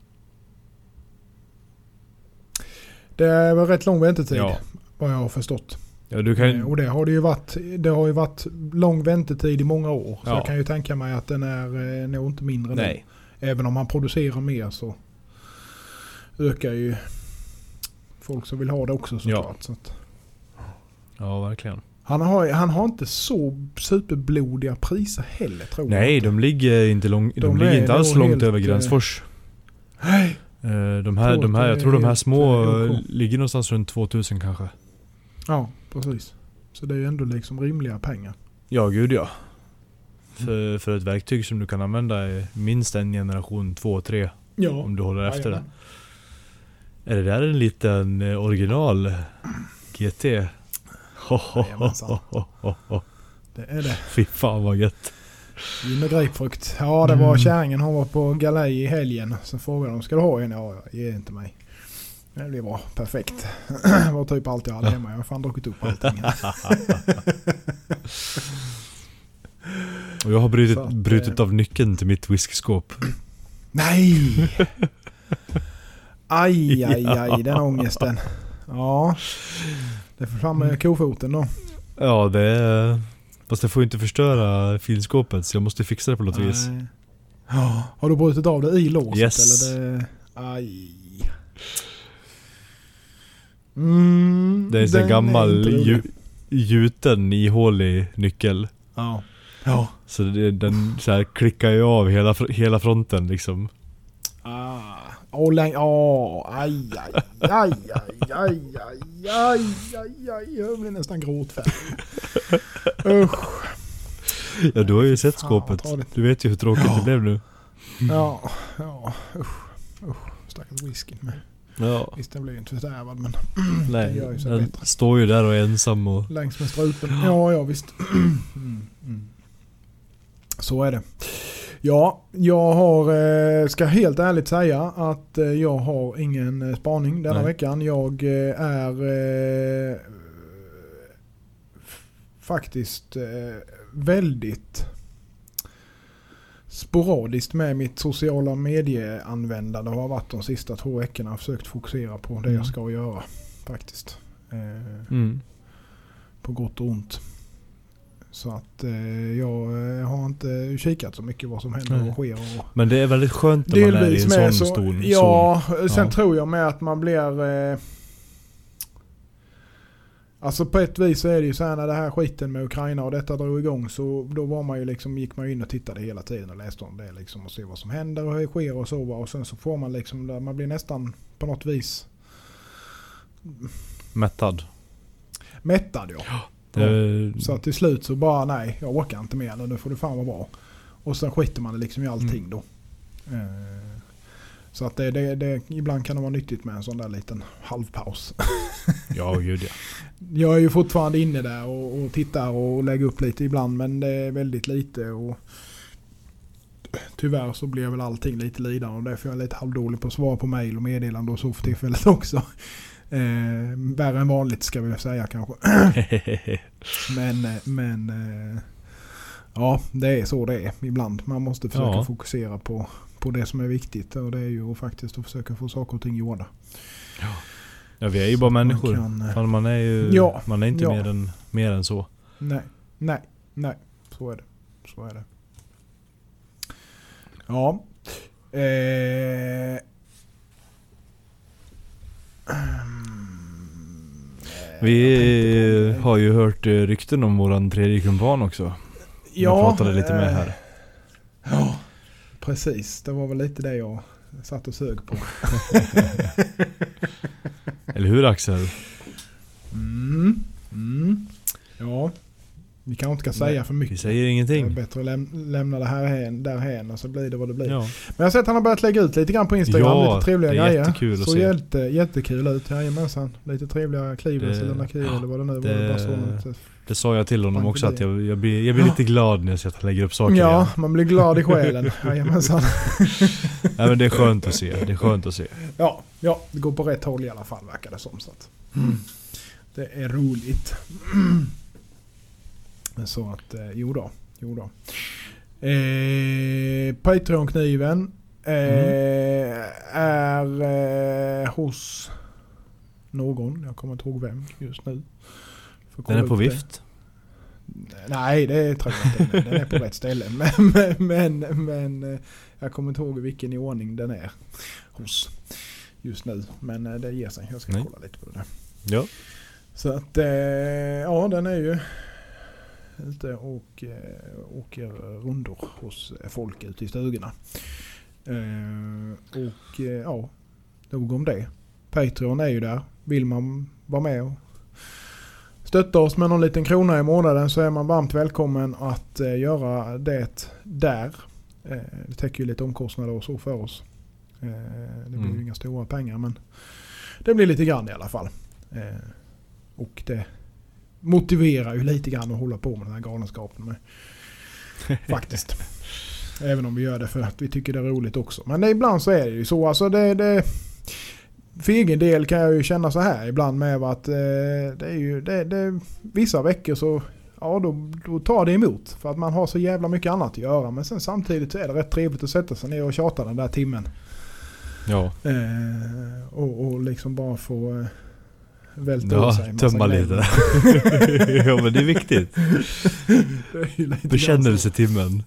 D: Det var rätt lång väntetid
C: Ja.
D: vad jag har förstått.
C: Ja, du kan,
D: Eh, Och det har det ju varit. Det har ju varit lång väntetid i många år. Så
C: Ja.
D: jag kan ju tänka mig att den är eh, nog inte mindre
C: nej.
D: nu. Även om man producerar mer så ökar ju folk som vill ha det också såklart. Så att,
C: Ja, verkligen.
D: han, har, han har inte så superblodiga priser heller tror jag
C: Nej, de ligger inte, lång, de
D: De
C: ligger inte alls långt över
D: eh,
C: Gränsfors.
D: Nej.
C: Eh, De här, de här, jag tror de här
D: är
C: små eh, ligger någonstans runt 2000 kanske.
D: Ja, precis. Så det är ju ändå liksom rimliga pengar.
C: Ja, gud ja. För, för ett verktyg som du kan använda i minst en generation, två, tre.
D: Ja.
C: Om du håller efter det. Är det där en liten eh, original GT? Ho, ho, ho,
D: Jajamensan.
C: ho, ho, ho.
D: Det är det.
C: Fy fan vad gött.
D: Och grapefrukt. Ja, det var
C: Mm.
D: kärringen. Hon var på galej i helgen. Så frågade de, ska du ha en? Ja, ge inte mig. Det blir bra. Perfekt. Det var typ allt jag hade hemma. Jag har fan druckit upp allting.
C: Och jag har brutit,
D: att,
C: brutit
D: eh,
C: av nyckeln till mitt whiskyskåp.
D: Nej! Aj, aj, aj. Den ångesten. Ja. Det får fram med kofoten då.
C: Ja, det är... Fast jag får ju inte förstöra filskåpet så jag måste fixa det på något vis.
D: Nej. Ja. Har du brutit av det i låset?
C: Yes.
D: Eller det... Aj. Mm,
C: Det är en gammal
D: rolig.
C: ju, gjuten ihålig nyckel.
D: Ja. Ja.
C: Så det, den så här klickar ju av hela, hela fronten liksom.
D: Ah. Åh, läng- åh, aj, aj, aj, aj, aj, aj, aj, aj, aj, jag blir nästan gråtfärdig. Usch.
C: Ja du har ju sett
D: fan,
C: skåpet. Du vet ju hur tråkigt det blev nu.
D: Ja, ja, usch, usch. Stackars whiskyn med.
C: Ja.
D: Visst den blir ju inte fördärvad men
C: Nej,
D: gör ju sig
C: den
D: bättre.
C: står ju där och är ensam och...
D: längs med strupen. Ja, ja visst. Mm, mm. Så är det. Ja, jag har, eh, ska helt ärligt säga att eh, jag har ingen eh, spaning denna
C: Nej.
D: veckan. Jag är faktiskt eh, väldigt sporadiskt med mitt sociala medieanvändande har varit de sista två veckorna. Jag har försökt fokusera på det
C: Mm.
D: jag ska göra faktiskt. Eh,
C: Mm.
D: på gott och ont. Så att eh, jag eh, har inte kikat så mycket vad som händer
C: Nej.
D: och sker. Och
C: Men det är väldigt skönt när man är i en sån
D: så,
C: stor
D: Ja, sen
C: Ja.
D: tror jag med att man blir... Eh, alltså på ett vis så är det ju så här när det här skiten med Ukraina och detta drog igång så då var man ju liksom, gick man ju in och tittade hela tiden och läste om det liksom och se vad som händer och hur sker och så va. Och sen så får man liksom, man blir nästan på något vis
C: Mättad.
D: mättad ja.
C: Det,
D: Så att till slut så bara nej, jag orkar inte mer nu, nu får det fan vara bra. Och sen skiter man liksom i allting
C: Mm.
D: då. Eh, Så att det, det, det, ibland kan det vara nyttigt med en sån där liten halvpaus.
C: ja, gud ja.
D: Jag är ju fortfarande inne där och, och tittar och lägger upp lite ibland men det är väldigt lite. Och tyvärr så blir väl allting lite lidande och därför är jag lite halvdålig på att svara på mail och meddelande och så för tillfället också. Eh, värre än vanligt ska vi säga kanske. Men, eh, men eh, ja, det är så det är ibland. Man måste försöka
C: Ja.
D: fokusera på, på det som är viktigt och det är ju faktiskt att försöka få saker och ting gjorda.
C: ja, vi är ju bara
D: Man
C: människor.
D: kan, eh,
C: man är ju...
D: Ja,
C: Man är inte
D: ja.
C: mer, än, mer än så.
D: Nej, nej, nej. Så är det. Så är det. Ja. Eh, eh,
C: Vi har ju hört eh, rykten om våran tredje kumpan också. jag pratade lite med
D: eh,
C: här.
D: Ja, precis. Det var väl lite det jag satt och sög på.
C: Eller hur Axel?
D: Mm. Mm. Ja, vi kanske inte ska säga för
C: Vi
D: mycket.
C: säger
D: Det är
C: ingenting.
D: bättre att läm- lämna det här hen, därhen och så blir det vad det blir.
C: Ja.
D: Men jag har sett att han har börjat lägga ut lite grann på Instagram.
C: Ja,
D: lite trevliga
C: det är
D: grejer.
C: jättekul
D: Så jätte, jättekul ut. Jajamensan. Lite trevliga klivers
C: Det-
D: eller nakier
C: ja,
D: eller vad det nu var.
C: det-
D: Det bara så något-
C: Det sa jag till honom också att jag, jag, blir, jag blir lite glad när jag ser att han lägger upp saker
D: Ja,
C: igen.
D: man blir glad i själen. Jajamensan.
C: Nej, men det är skönt att se. Det är skönt att se.
D: Ja, ja, det går på rätt håll i alla fall verkar det som. Så att. Det är roligt. Så att, eh, jo då. Jo då. Eh, Patreon-kniven eh, är eh, hos någon. Jag kommer inte ihåg vem just nu.
C: Den är på
D: det.
C: vift.
D: Nej, det tror jag inte. Den är på rätt ställe. Men, men, men, eh, jag kommer inte ihåg vilken i ordning den är hos just nu. Men eh, det ger sig. Jag ska
C: Nej.
D: kolla lite på det.
C: Ja.
D: Så att, eh, ja den är ju ute och åker rundor hos folk ute i stugorna. Och ja, nog om det. Patreon är ju där. Vill man vara med och stötta oss med någon liten krona i månaden så är man varmt välkommen att eh, göra det där. Eh, det täcker ju lite omkostnader och så för oss. Eh, det blir
C: Mm.
D: ju inga stora pengar men det blir lite grann i alla fall. Och det motiverar ju lite grann att hålla på med den här galenskapen med. Faktiskt. Även om vi gör det för att vi tycker det är roligt också. Men det, ibland så är det ju så. Alltså det, det, för egen del kan jag ju känna så här ibland med att eh, det är ju det, det, vissa veckor så ja, då, då tar det emot. För att man har så jävla mycket annat att göra. Men sen samtidigt så är det rätt trevligt att sätta sig ner och tjata den där timmen.
C: Ja.
D: Eh, och, och liksom bara få eh, välta
C: Ja,
D: sig
C: tömma lite. ja men det är viktigt.
D: Det är
C: Bekännelsetimmen.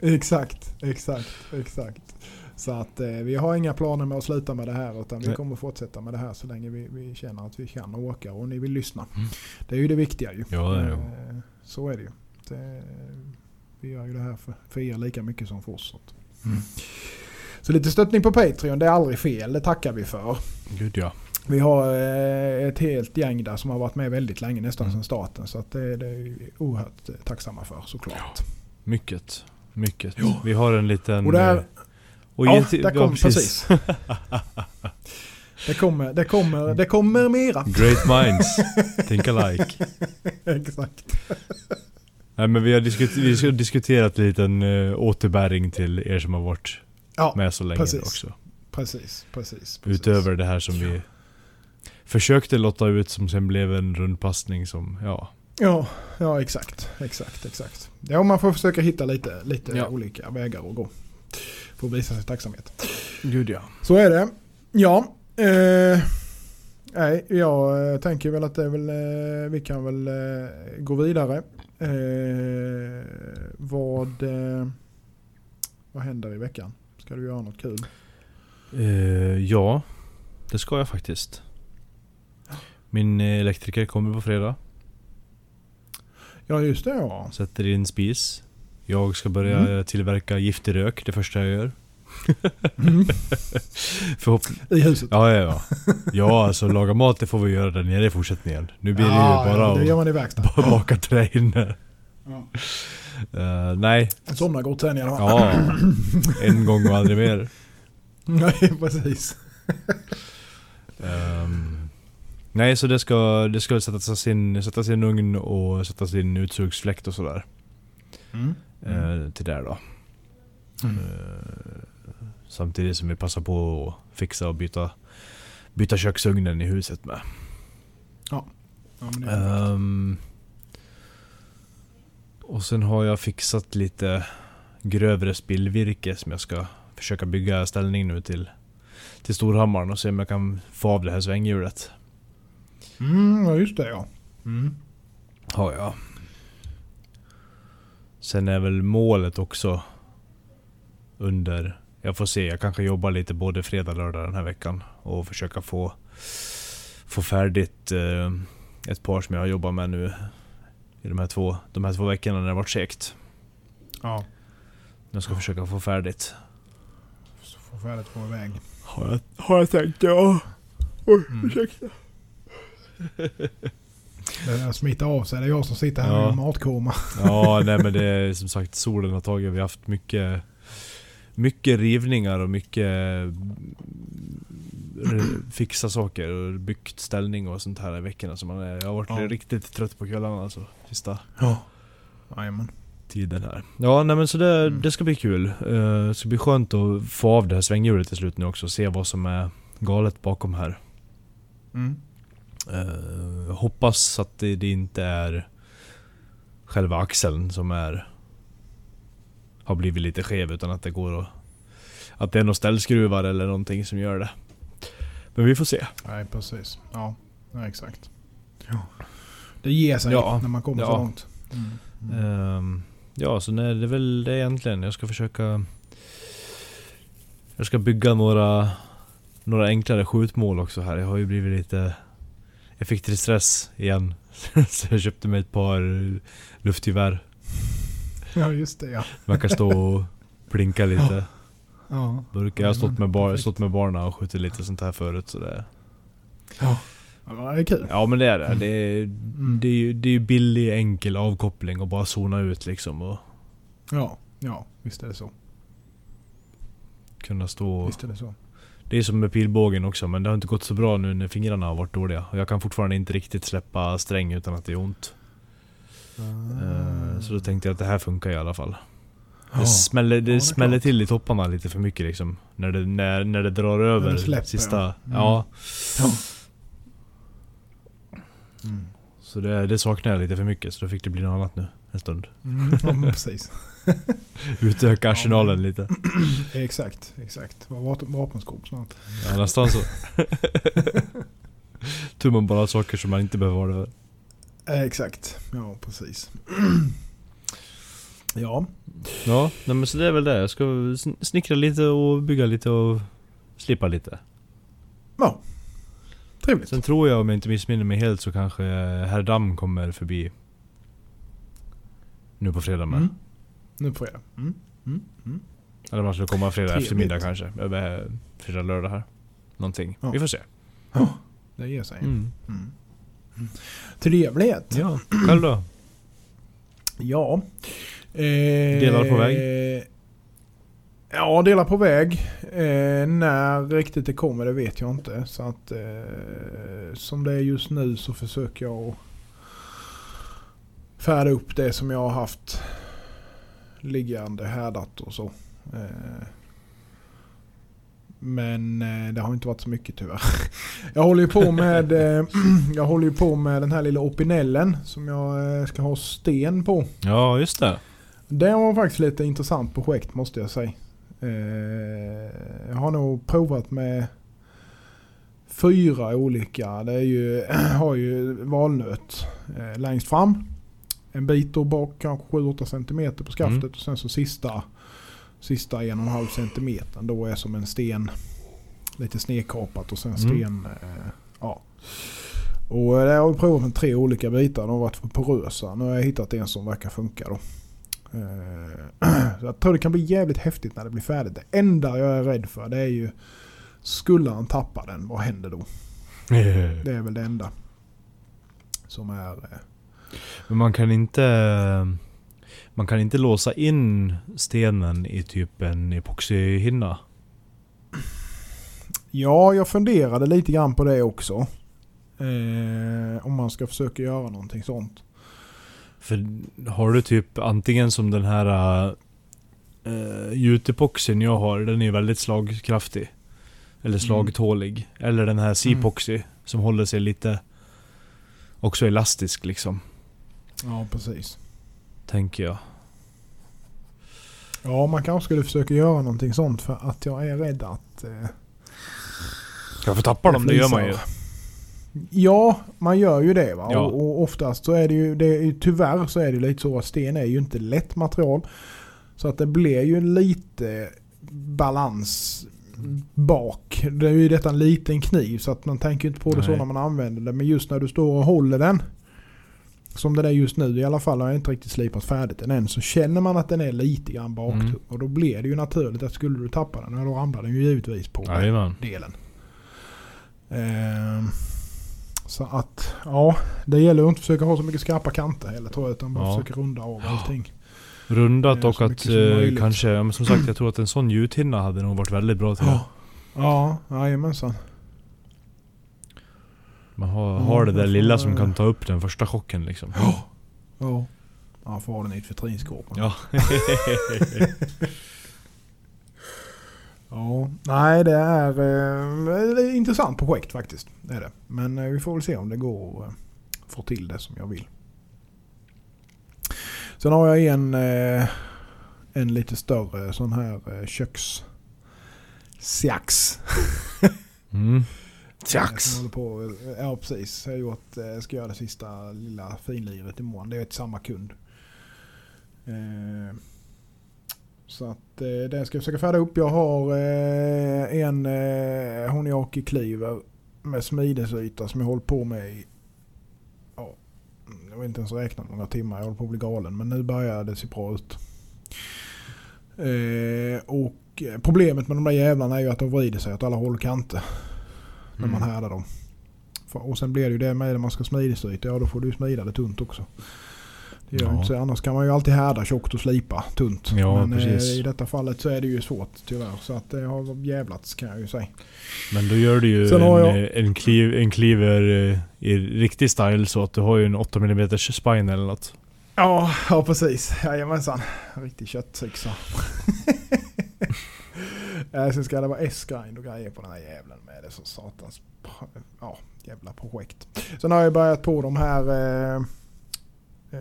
D: Exakt, exakt, exakt. Så att eh, vi har inga planer med att sluta med det här utan vi kommer fortsätta med det här så länge vi, vi känner att vi kan orkar och ni vill lyssna.
C: Mm.
D: Det är ju det viktiga ju.
C: Ja, det är det.
D: Eh, Så är det ju. Det, vi gör ju det här för, för er lika mycket som för oss.
C: Mm.
D: så lite stöttning på Patreon, det är aldrig fel. Det tackar vi för.
C: Gud ja.
D: Vi har eh, ett helt gäng där som har varit med väldigt länge, nästan
C: Mm.
D: sedan starten. Så att det, det är vi oerhört eh, tacksamma för såklart.
C: Mycket. Mycket.
D: Ja.
C: Vi har en liten...
D: Och där-
C: och
D: ja, där kom precis. det, kommer, det, kommer, det kommer mera.
C: Great minds. Think alike.
D: Exakt.
C: Nej men vi har, diskut- vi har diskuterat en liten uh, återbäring till er som har varit
D: Ja,
C: med så länge
D: precis.
C: också.
D: precis, precis, precis.
C: Utöver det här som vi försökte lotta ut som sen blev en rundpassning som, ja.
D: Ja, ja exakt, exakt, exakt. Ja, man får försöka hitta lite, lite
C: Ja.
D: olika vägar att gå. Att visa sin tacksamhet.
C: Gud ja.
D: Så är det. Ja. Eh, nej, jag eh, tänker väl att det är väl, eh, vi kan väl eh, gå vidare. Eh, vad, eh, vad händer i veckan? Ska du göra något kul?
C: Eh, ja, det ska jag faktiskt. Min elektriker kommer på fredag.
D: Ja just det ja.
C: Sätter in spis. Jag ska börja
D: Mm.
C: tillverka giftig rök, det första jag gör.
D: Mm.
C: Förhopp-
D: I huset.
C: ja, ja, ja. Ja, alltså laga mat det får vi göra där nere i fortsättningen. Nu blir det ju
D: ja,
C: bara
D: ja, det gör man i verkstad.
C: bara baka trä inne.
D: Ja.
C: Eh, nej,
D: Somna gott sen i alla fall.
C: ja. En gång och aldrig mer.
D: Nej precis.
C: Ehm, nej, så det ska, det ska sättas in, sättas in ugn och sättas in utsugsfläkt och sådär.
D: Mm.
C: Eh, till där då.
D: Mm.
C: Eh, samtidigt som vi passar på att fixa och byta, byta köksugnen i huset med.
D: Ja, det är
C: Ehm, och sen har jag fixat lite grövre spillvirke som jag ska försöka bygga ställning nu till, till Storhammaren och se om jag kan få av det här svänghjulet.
D: Mm, ja just det ja. Mm.
C: Har jag. Sen är väl målet också under... Jag får se, jag kanske jobbar lite både fredag och lördag den här veckan. Och försöka få, få färdigt eh, ett par som jag har jobbat med nu i de här två, de här två veckorna när det har varit segt.
D: Ja.
C: Jag ska försöka få färdigt.
D: Så får färdigt på väg.
C: Har jag, har jag tänkt ja.
D: Mm.
C: ursäkta.
D: Det där smittar av sig. Det är jag som sitter här
C: Ja.
D: med matkoma.
C: Ja, nej men det är som sagt solen har tagit. Vi har haft mycket Mycket rivningar och mycket eh, Fixa saker och byggt ställning och sånt här i veckorna. Så man är, jag har varit
D: Ja.
C: riktigt trött på kvällarna alltså. Sista
D: Ja.
C: Tiden här. Ja, nej men så det,
D: Mm.
C: det ska bli kul. Eh, det ska bli skönt att få av det här svänghjulet till slut nu också. Se vad som är galet bakom här.
D: Mm.
C: Eh, hoppas att det, det inte är själva axeln som är har blivit lite skev utan att det går att att det är några ställskruvar eller någonting som gör det. Men vi får se.
D: Nej precis. Ja, ja exakt. Ja. Det ger sig
C: Ja.
D: när man kommer så
C: Ja.
D: långt. Mm. Mm.
C: Ehm, ja, så nej, det är väl det egentligen. Jag ska försöka Jag ska bygga några Några enklare skjutmål också här. Jag har ju blivit lite Jag fick till stress igen. så jag köpte mig ett par luftgevär.
D: Ja just det ja.
C: Man kan stå och plinka lite.
D: Ja.
C: Burkar. Jag har stått med, bar, stått med barnen och skjutit lite sånt här förut. Så det,
D: Ja. ja det är kul.
C: ja men det är det. Det är,
D: Mm.
C: det är ju det är ju billig enkel avkoppling och bara zona ut liksom. Och
D: Ja. Ja, visst är det så.
C: kunna stå och
D: Visst är det så.
C: Det är som med pilbågen också, men det har inte gått så bra nu när fingrarna har varit dåliga. Och jag kan fortfarande inte riktigt släppa sträng utan att det är ont. Eh, Så då tänkte jag att det här funkar i alla fall.
D: Ja.
C: Det smäller, det
D: Ja, det
C: smäller till i topparna lite för mycket liksom. När det, när, när det drar över
D: det släpper,
C: sista...
D: ja. Mm. Ja. Mm.
C: Så det, det saknar jag lite för mycket, så då fick det bli något annat nu. En stund.
D: Mm. Precis.
C: Utöka arsenalen lite.
D: exakt, exakt. Vapen- vapenskåp snart.
C: Ja, nästan så. Tur man bara saker som man inte behöver ha det för.
D: Exakt, ja precis. ja,
C: Ja, nej men så det är väl det. Jag ska sn- snickra lite och bygga lite och slipa lite.
D: ja. Trevligt.
C: Sen tror jag, om jag inte missminner mig helt, så kanske herr Damm kommer förbi. Nu på fredag med.
D: Mm. Nu på fredag. Mm. Mm. Mm.
C: Eller man skulle komma fredag
D: Trevligt.
C: eftermiddag kanske. Fredag, lördag här. Någonting.
D: Ja.
C: Vi får se.
D: Ja. Det ger sig.
C: Mm.
D: Mm. Trevligt.
C: Ja, själv då?
D: Ja. Eh,
C: Delar på väg?
D: Ja, delar på väg. Eh, när riktigt det kommer det vet jag inte. Så att eh, som det är just nu så försöker jag att färda upp det som jag har haft liggande härdat och så. Eh, men eh, det har inte varit så mycket tyvärr. Jag håller ju på med, eh, jag håller ju på med den här lilla opinellen som jag ska ha sten på.
C: Ja, just det.
D: Det var faktiskt lite intressant projekt måste jag säga. Jag har nog provat med fyra olika. Det är ju, har ju valnöt längst fram. En bit då bak, kanske 7-8 cm på skaftet
C: Mm.
D: och sen så sista, sista 1,5 cm då är som en sten. Lite snedkapat och sen
C: Mm.
D: sten. Eh, ja. Och det har jag provat med tre olika bitar. De har varit för porösa. Nu har jag hittat en som verkar funka då. Eh, Så jag tror det kan bli jävligt häftigt när det blir färdigt. Det enda jag är rädd för det är ju skulle han tappa den, vad händer då? Det är väl det enda. Som är... eh,
C: Men man kan inte... Man kan inte låsa in stenen i typ en epoxyhinna.
D: Ja, jag funderade lite grann på det också. Eh, om man ska försöka göra någonting sånt.
C: För har du typ antingen som den här uh, gjutepoxyn jag har, den är väldigt slagkraftig. Eller slagtålig. Eller den här C-poxy som håller sig lite också elastisk liksom.
D: Ja, precis.
C: Tänker jag.
D: Ja, man kanske skulle försöka göra någonting sånt för att jag är rädd att... Eh,
C: Jag får tappa dem, det gör man ju.
D: Ja, man gör ju det va.
C: Ja.
D: Och, och oftast så är det ju, det är, ju- tyvärr så är det lite så att sten är ju inte lätt material. Så att det blir ju lite balans bak. Det är ju detta en liten kniv så att man tänker inte på det så
C: Nej.
D: när man använder det. Men just när du står och håller den. Som det är just nu i alla fall har jag inte riktigt slipat färdigt den än. Så känner man att den är lite grann baktung.
C: Mm.
D: Och då blir det ju naturligt att skulle du tappa den, ja, då ramlar den ju givetvis på
C: Jajamän.
D: delen. Ehm, så att, ja, det gäller att inte försöka ha så mycket skarpa kanter heller tror jag. Utan bara
C: Ja.
D: försöka runda av allting.
C: Rundat
D: Eh,
C: och att
D: som
C: eh, kanske, ja, men som sagt jag tror att en sån gjuthinna hade nog varit väldigt bra till det.
D: Ja, jajamensan.
C: Man har, har det där lilla som kan ta upp den första chocken liksom.
D: Ja. Ja, får ha den i ett vitrinskåp.
C: Ja.
D: Ja, nej det är, eh, det är ett intressant projekt faktiskt. Det är det. Men eh, vi får väl se om det går att eh, få till det som jag vill. Sen har jag en, eh, en lite större sån här eh, köks... Sjax.
C: Mm.
D: Jag på, ja precis. Jag har gjort, eh, ska göra det sista lilla finliret imorgon. Det är ett samma kund. Eh, så att eh, den ska jag försöka färda upp. Jag har eh, en eh, Honiaki Cleaver med smidesyta som jag håller på med i, ja, jag vet inte ens räkna några många timmar. Jag håller på att bli galen. Men nu börjar det se bra ut. Eh, och problemet med de där jävlarna är ju att de vrider sig åt alla håll och kanter när man
C: Mm.
D: härdar dem. Och sen blir det ju det med när man ska smidesryta. Ja då får du smida det tunt också. Det gör
C: Ja.
D: inte. Annars kan man ju alltid härda tjockt och slipa tunt.
C: Ja,
D: Men eh,
C: precis.
D: i detta fallet så är det ju svårt tyvärr. Så att det har jävlats kan jag ju säga.
C: Men då gör du ju
D: Sen
C: en,
D: jag-
C: eh, en, kliv, en cleaver eh, i riktig style så att du har ju en 8 mm spine eller något.
D: Ja, ja precis. Jajamensan. Riktig köttyxa. Äh, Sen ska det vara S-grind och grejer på den här jävlen med. Det är så satans ja, jävla projekt. Sen har jag börjat på de här eh, eh,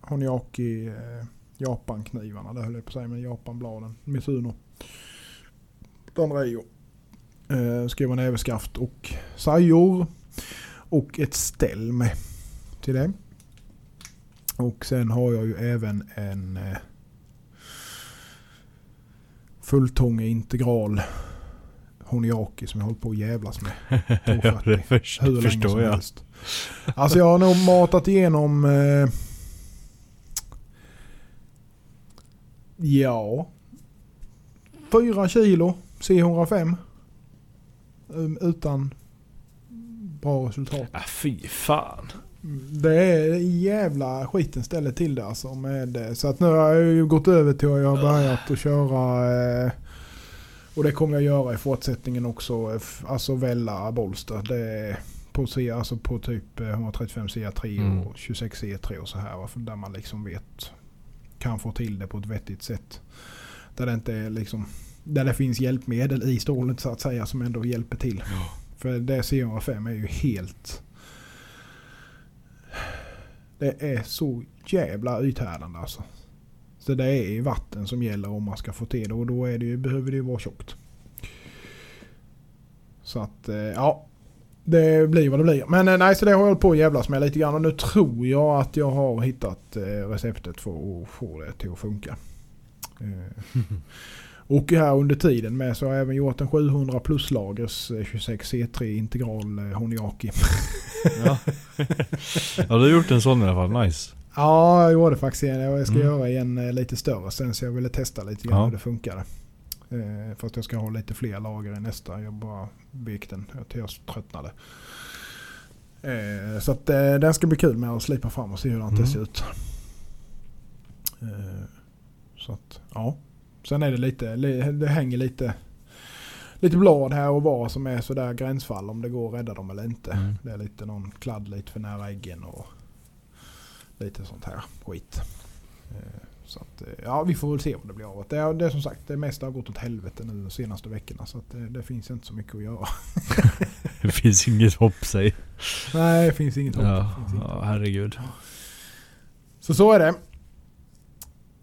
D: Honyaki eh, Japan-knivarna. Det höll jag på att säga men Japan-bladen. Mizuno. Danrejo. Eh, Skruva näverskaft och sajor. Och ett ställ med till det. Och sen har jag ju även en eh, fulltång integral Honiaki som jag håller på att jävlas med.
C: ja, det först,
D: Hur länge som
C: jag.
D: helst. Alltså jag har nog matat igenom eh, Ja 4 kilo C105 um, utan bra resultat.
C: Äh, fy fan.
D: Det är jävla skiten ställe till det alltså. Med, så att nu har jag ju gått över till att jag har börjat att köra eh, och det kommer jag göra i fortsättningen också. f- Alltså välja bolster. Det på, alltså på typ eh, 135 CA3
C: Mm.
D: och 26 CA3 och så här. Där man liksom vet kan få till det på ett vettigt sätt. Där det inte är liksom där det finns hjälpmedel i stålet så att säga som ändå hjälper till. För det C105 är ju helt... Det är så jävla ythärdande alltså. Så det är vatten som gäller om man ska få till det och då är det ju, behöver det ju vara tjockt. Så att eh, ja. Det blir vad det blir. Men eh, nej, så det har jag hållit på att jävlas med lite grann och nu tror jag att jag har hittat eh, receptet för att få det till att funka. Eh, och här under tiden med så har jag även gjort en 700 pluslagers eh, 26 C3 integral eh, Honiaki.
C: Ja. ja, du har gjort en sån i alla fall. Nice.
D: Ja, jag gjorde faktiskt en. Jag ska
C: Mm.
D: göra en eh, lite större sen så jag ville testa lite grann
C: Ja.
D: hur det funkar. Eh, för att jag ska ha lite fler lager i nästa. Jag bara vek den till jag tröttnade. Eh, så att eh, den ska bli kul med att slipa fram och se hur det
C: Mm.
D: ser ut. Eh, så att ja. Sen är det lite, li- det hänger lite, lite blad här och var som är sådär gränsfall om det går att rädda dem eller inte.
C: Mm.
D: Det är lite någon kladd lite för nära äggen och lite sånt här skit. Eh, Så att, eh, ja, vi får väl se vad det blir av det. är- Det är som sagt, det mesta har gått åt helvete nu de senaste veckorna. Så det, det finns inte så mycket att göra.
C: Det finns inget hopp säg.
D: Nej, det finns inget hopp.
C: Ja,
D: finns inget
C: ja,
D: hopp.
C: herregud.
D: Så så är det.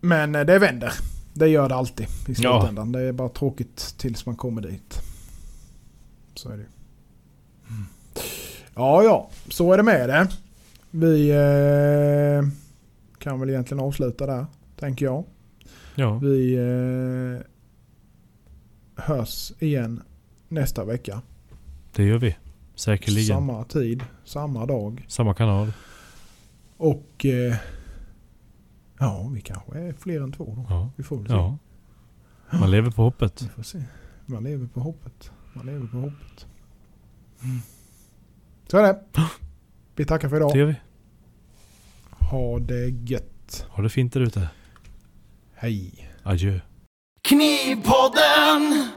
D: Men eh, det vänder. Det gör det alltid i
C: Ja.
D: slutändan. Det är bara tråkigt tills man kommer dit. Så är det ju. Ja, ja. Så är det med det. Vi eh, kan väl egentligen avsluta där, tänker jag.
C: Ja,
D: Vi eh, hörs igen nästa vecka.
C: det gör vi. Säkerligen. Samma,
D: Samma tid, samma dag.
C: kanal.
D: Och eh, ja, vi kanske är fler än två då.
C: Ja.
D: Vi får väl se.
C: ja. Man lever på hoppet.
D: Vi får se. Man lever på hoppet. Man lever på hoppet. Så är det. Vi tackar för
C: Det
D: idag.
C: gör vi.
D: Ha det gött.
C: Ha det fint där ute.
D: Hej.
C: Adjö.
B: Knivpodden!